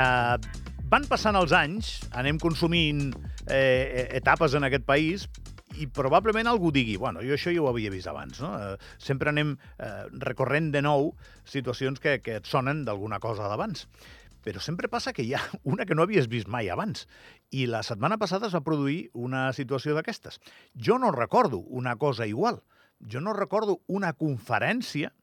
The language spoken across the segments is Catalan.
Uh, van passant els anys, anem consumint eh, etapes en aquest país, i probablement algú digui, bueno, jo això ja ho havia vist abans, no? Eh, sempre anem eh, recorrent de nou situacions que, que et sonen d'alguna cosa d'abans. Però sempre passa que hi ha una que no havies vist mai abans. I la setmana passada es va produir una situació d'aquestes. Jo no recordo una cosa igual. Jo no recordo una conferència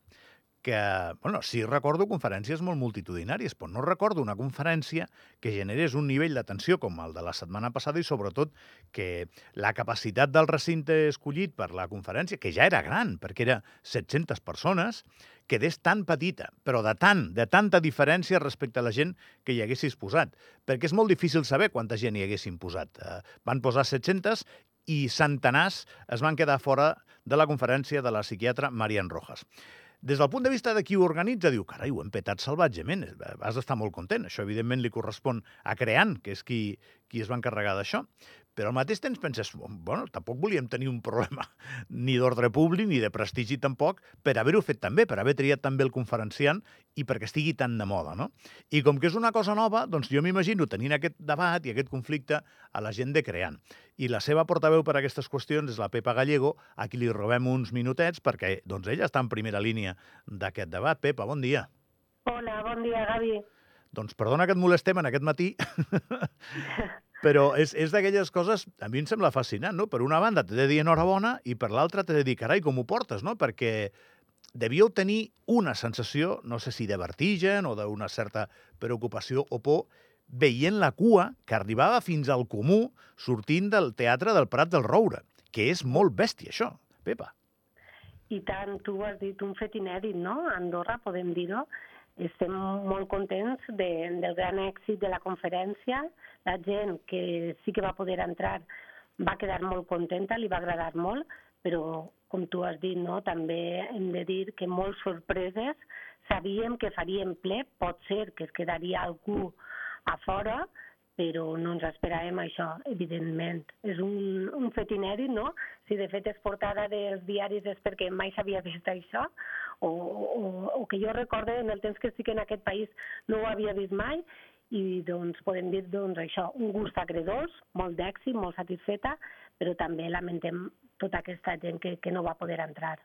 que, bueno, sí recordo conferències molt multitudinàries, però no recordo una conferència que generés un nivell d'atenció com el de la setmana passada i sobretot que la capacitat del recinte escollit per la conferència, que ja era gran, perquè era 700 persones, quedés tan petita, però de tant, de tanta diferència respecte a la gent que hi haguessis posat. Perquè és molt difícil saber quanta gent hi haguessin posat. Eh, van posar 700 i centenars es van quedar fora de la conferència de la psiquiatra Marian Rojas. Des del punt de vista de qui ho organitza, diu, carai, ho hem petat salvatgement, has d'estar molt content. Això, evidentment, li correspon a Creant, que és qui, qui es va encarregar d'això. Però al mateix temps penses, bueno, tampoc volíem tenir un problema ni d'ordre públic ni de prestigi tampoc per haver-ho fet també, per haver triat també el conferenciant i perquè estigui tan de moda, no? I com que és una cosa nova, doncs jo m'imagino tenint aquest debat i aquest conflicte a la gent de Creant. I la seva portaveu per a aquestes qüestions és la Pepa Gallego, a qui li robem uns minutets perquè doncs, ella està en primera línia d'aquest debat. Pepa, bon dia. Hola, bon dia, Gavi. Doncs perdona que et molestem en aquest matí, però és, és d'aquelles coses, a mi em sembla fascinant, no? Per una banda t'he de dir enhorabona i per l'altra t'he de dir, carai, com ho portes, no? Perquè devíeu tenir una sensació, no sé si de vertigen o d'una certa preocupació o por, veient la cua que arribava fins al comú sortint del Teatre del Prat del Roure, que és molt bèstia, això, Pepa. I tant, tu has dit un fet inèdit, no? A Andorra, podem dir-ho. Estem molt contents de, del gran èxit de la conferència. La gent que sí que va poder entrar va quedar molt contenta, li va agradar molt, però, com tu has dit, no? també hem de dir que molt sorpreses. Sabíem que faríem ple, pot ser que es quedaria algú a fora, però no ens esperàvem això, evidentment. És un, un fet inèdit, no? Si de fet és portada dels diaris és perquè mai s'havia vist això, o, o, o que jo recorde en el temps que estic en aquest país no ho havia vist mai, i doncs podem dir doncs, això, un gust agredós, molt d'èxit, molt satisfeta, però també lamentem tota aquesta gent que, que no va poder entrar.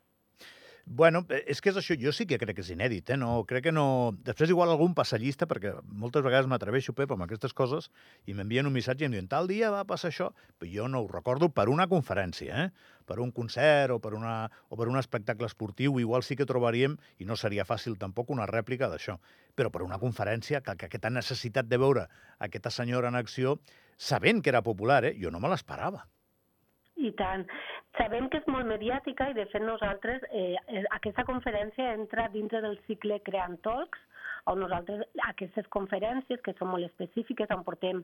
Bueno, eh, és que és això, jo sí que crec que és inèdit, eh? No, crec que no... Després igual algun passallista, perquè moltes vegades m'atreveixo, Pep, amb aquestes coses, i m'envien un missatge i em diuen, tal dia va passar això, però jo no ho recordo per una conferència, eh? per un concert o per, una, o per un espectacle esportiu, igual sí que trobaríem, i no seria fàcil tampoc, una rèplica d'això. Però per una conferència, que, que aquesta necessitat de veure aquesta senyora en acció, sabent que era popular, eh? jo no me l'esperava. I tant. Sabem que és molt mediàtica i, de fet, nosaltres, eh, aquesta conferència entra dintre del cicle Creant Talks, on nosaltres aquestes conferències, que són molt específiques, on portem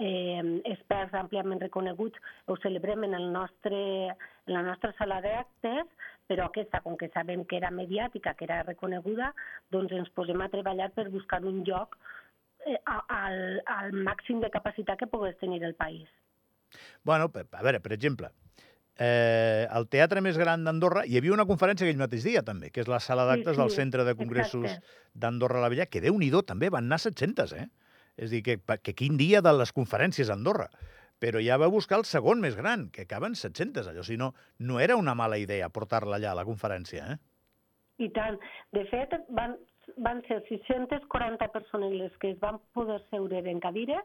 eh, experts àmpliament reconeguts, ho celebrem en, el nostre, en la nostra sala d'actes, però aquesta, com que sabem que era mediàtica, que era reconeguda, doncs ens posem a treballar per buscar un lloc eh, al, al màxim de capacitat que pogués tenir el país. Bueno, a veure, per exemple, eh, al teatre més gran d'Andorra hi havia una conferència aquell mateix dia, també, que és la sala d'actes sí, sí, del Centre de Congressos d'Andorra la Vella, que déu nhi també van anar 700, eh? És dir, que, que quin dia de les conferències a Andorra. Però ja va buscar el segon més gran, que acaben 700, allò. Si no, no era una mala idea portar-la allà a la conferència, eh? I tant. De fet, van, van ser 640 persones les que es van poder seure en cadires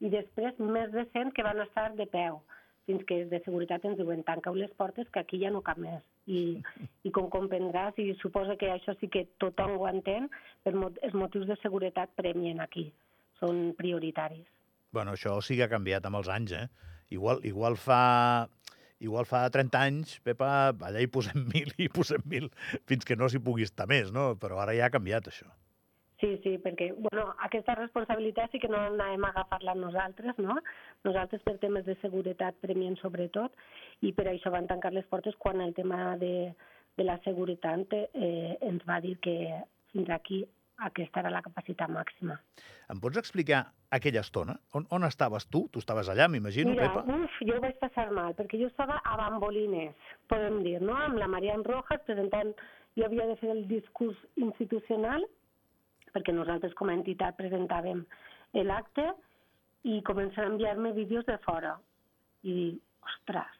i després més de 100 que van estar de peu fins que de seguretat ens diuen tancau les portes que aquí ja no cap més. I, i com comprendràs, i suposa que això sí que tothom ho entén, per mot els motius de seguretat premien aquí, són prioritaris. Bueno, això sí que ha canviat amb els anys, eh? Igual, igual fa igual fa 30 anys, Pepa, allà hi posem mil i hi posem mil fins que no s'hi pugui estar més, no? Però ara ja ha canviat això. Sí, sí, perquè bueno, aquesta responsabilitat sí que no anàvem a agafar-la nosaltres, no? Nosaltres per temes de seguretat premiem sobretot i per això van tancar les portes quan el tema de, de la seguretat eh, ens va dir que fins aquí aquesta era la capacitat màxima. Em pots explicar aquella estona? On, on estaves tu? Tu estaves allà, m'imagino, Pepa? uf, jo ho vaig passar mal, perquè jo estava a Bambolines, podem dir, no?, amb la Marian Rojas presentant... Jo havia de fer el discurs institucional, perquè nosaltres com a entitat presentàvem l'acte, i començar a enviar-me vídeos de fora. I dic, ostres,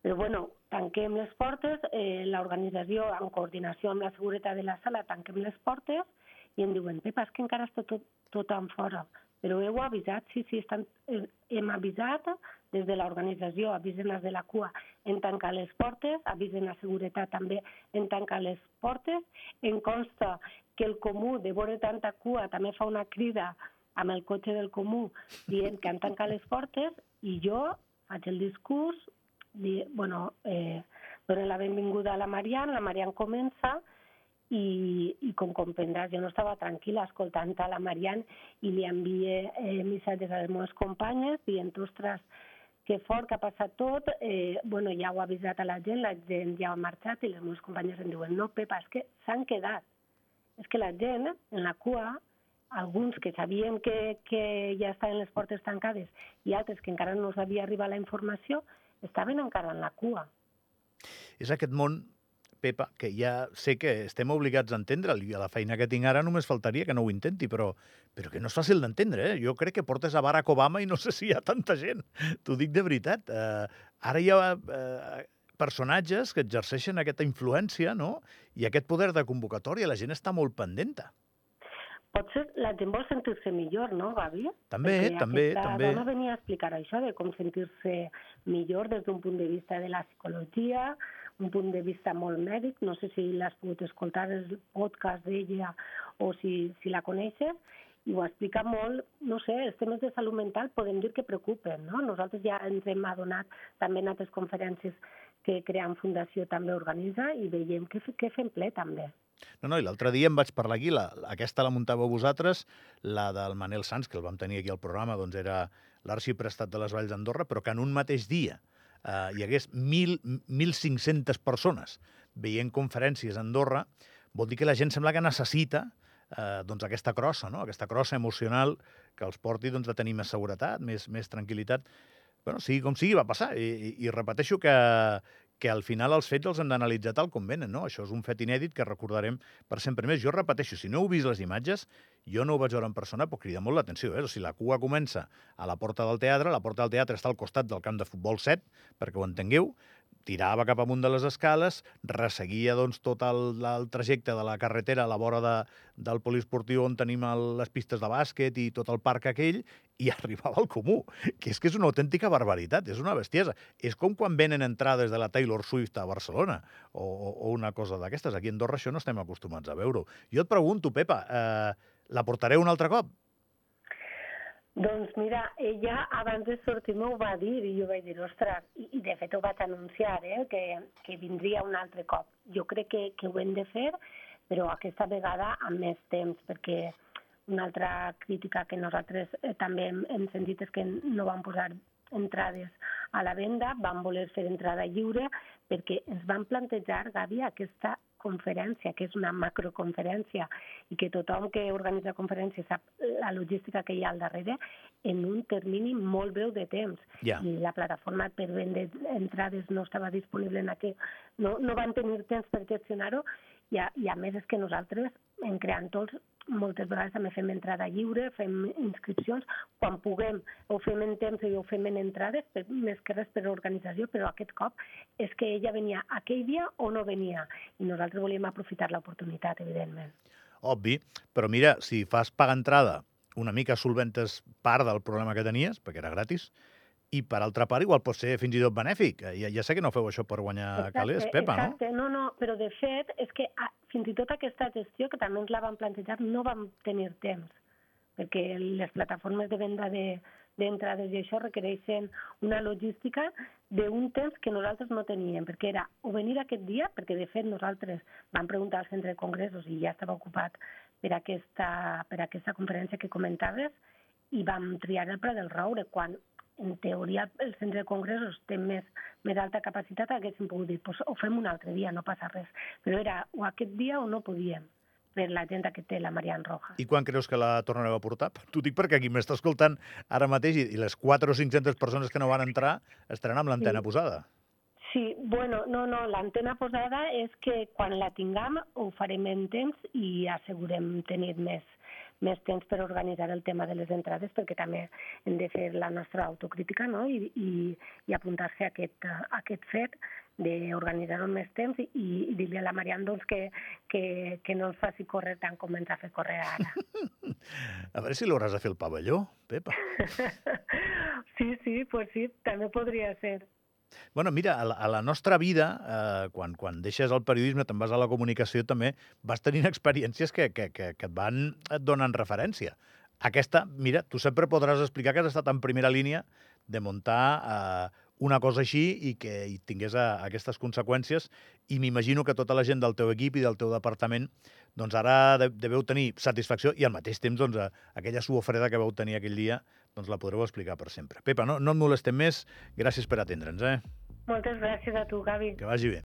però bueno, tanquem les portes, eh, l'organització, en coordinació amb la seguretat de la sala, tanquem les portes i em diuen, Pepa, és que encara està tot, tothom fora. Heu avisat? Sí, sí, estan, eh, hem avisat des de l'organització, avisen les de la CUA en tancar les portes, avisen la seguretat també en tancar les portes. En consta que el comú, de veure tanta cua, també fa una crida amb el cotxe del comú dient que han tancat les portes i jo faig el discurs, di, bueno, eh, dono la benvinguda a la Marian, la Marian comença i, i com comprendràs, jo no estava tranquil·la escoltant a la Marian i li envie eh, missatges a les meves companyes dient, ostres, que fort que ha passat tot, eh, bueno, ja ho ha avisat a la gent, la gent ja ha marxat i les meves companyes em diuen, no, Pepa, és que s'han quedat. És que la gent, en la cua, alguns que sabien que, que ja estaven les portes tancades i altres que encara no s'havia arribat la informació, estaven encara en la cua. És aquest món Pepa, que ja sé que estem obligats a entendre'l i a la feina que tinc ara només faltaria que no ho intenti, però, però que no és fàcil d'entendre. Eh? Jo crec que portes a Barack Obama i no sé si hi ha tanta gent. T'ho dic de veritat. Uh, ara hi ha uh, personatges que exerceixen aquesta influència no? i aquest poder de convocatòria. La gent està molt pendenta. Potser la gent vol sentir-se millor, no, Gavi? També, Perquè també, també. dona venia a explicar això, de com sentir-se millor des d'un punt de vista de la psicologia, un punt de vista molt mèdic, no sé si l'has pogut escoltar el podcast d'ella o si, si la coneixes, i ho explica molt, no sé, els temes de salut mental podem dir que preocupen, no? Nosaltres ja ens hem adonat també en altres conferències que Creant Fundació també organitza i veiem que, que fem ple també. No, no, i l'altre dia em vaig parlar aquí, la, aquesta la muntàveu vosaltres, la del Manel Sanz, que el vam tenir aquí al programa, doncs era l'arxiprestat de les Valls d'Andorra, però que en un mateix dia eh, hi hagués 1.500 persones veient conferències a Andorra, vol dir que la gent sembla que necessita eh, doncs aquesta crossa, no? aquesta crossa emocional que els porti doncs, a tenir més seguretat, més, més tranquil·litat. Bueno, sigui com sigui, va passar. I, i, i repeteixo que, que al final els fets els hem d'analitzar tal com venen, no? Això és un fet inèdit que recordarem per sempre més. Jo repeteixo, si no heu vist les imatges, jo no ho vaig veure en persona, però crida molt l'atenció. Eh? O sigui, la cua comença a la porta del teatre, la porta del teatre està al costat del camp de futbol 7, perquè ho entengueu, tirava cap amunt de les escales, resseguia doncs, tot el, el trajecte de la carretera a la vora de, del poliesportiu on tenim el, les pistes de bàsquet i tot el parc aquell, i arribava al comú, que és que és una autèntica barbaritat, és una bestiesa. És com quan venen entrades de la Taylor Swift a Barcelona, o, o, una cosa d'aquestes. Aquí a Andorra això no estem acostumats a veure-ho. Jo et pregunto, Pepa, eh, la portareu un altre cop? Doncs mira, ella abans de sortir m'ho va dir i jo vaig dir, ostres, i, i de fet ho vaig anunciar, eh, que, que vindria un altre cop. Jo crec que, que ho hem de fer, però aquesta vegada amb més temps, perquè una altra crítica que nosaltres eh, també hem, hem sentit és que no van posar entrades a la venda, van voler fer entrada lliure perquè ens van plantejar, Gavi, aquesta conferència, que és una macroconferència, i que tothom que organitza conferències sap la logística que hi ha al darrere, en un termini molt breu de temps. Ja. I la plataforma per vendre entrades no estava disponible en aquell... No, no van tenir temps per gestionar-ho, i a, i a més és que nosaltres, en creant tots, moltes vegades també fem entrada lliure, fem inscripcions, quan puguem ho fem en temps i ho fem en entrades, per, més que res per organització, però aquest cop és que ella venia aquell dia o no venia, i nosaltres volíem aprofitar l'oportunitat, evidentment. Obvi, però mira, si fas pagar entrada una mica solventes part del problema que tenies, perquè era gratis, i per altra part igual pot ser fins i tot benèfic. Ja, ja sé que no feu això per guanyar exacte, calés, Pepa, exacte. no? No, no, però de fet és que ah, fins i tot aquesta gestió, que també ens la van plantejar, no vam tenir temps, perquè les plataformes de venda de d'entrades i això requereixen una logística d'un temps que nosaltres no teníem, perquè era o venir aquest dia, perquè de fet nosaltres vam preguntar al centre de congressos i ja estava ocupat per aquesta, per aquesta conferència que comentaves, i vam triar el Pla del Roure, quan en teoria el centre de congressos té més, més alta capacitat, haguéssim pogut dir, pues, ho fem un altre dia, no passa res. Però era o aquest dia o no podíem. per la gent que té la Marian Roja. I quan creus que la tornareu a portar? T'ho dic perquè aquí m'està escoltant ara mateix i les 4 o 500 persones que no van entrar estaran amb l'antena Sí. posada. Sí, bueno, no, no, l'antena posada és que quan la tinguem ho farem en temps i assegurem tenir més, més temps per organitzar el tema de les entrades perquè també hem de fer la nostra autocrítica no? I, i, i apuntar-se a aquest, a aquest fet d'organitzar-ho més temps i, i dir-li a la Marian doncs, que, que, que no ens faci córrer tant com ens ha fet córrer ara. A veure si l'hauràs de fer el pavelló, Pepa. sí, sí, pues sí, també podria ser. Bueno, mira, a la, a la nostra vida, eh, quan, quan deixes el periodisme, te'n vas a la comunicació, també vas tenint experiències que, que, que, que et van donen referència. Aquesta, mira, tu sempre podràs explicar que has estat en primera línia de muntar eh, una cosa així i que hi tingués a, aquestes conseqüències i m'imagino que tota la gent del teu equip i del teu departament doncs ara de, deveu tenir satisfacció i al mateix temps doncs, a, aquella suor freda que vau tenir aquell dia doncs la podreu explicar per sempre. Pepa, no, no et molestem més, gràcies per atendre'ns, eh? Moltes gràcies a tu, Gavi. Que vagi bé.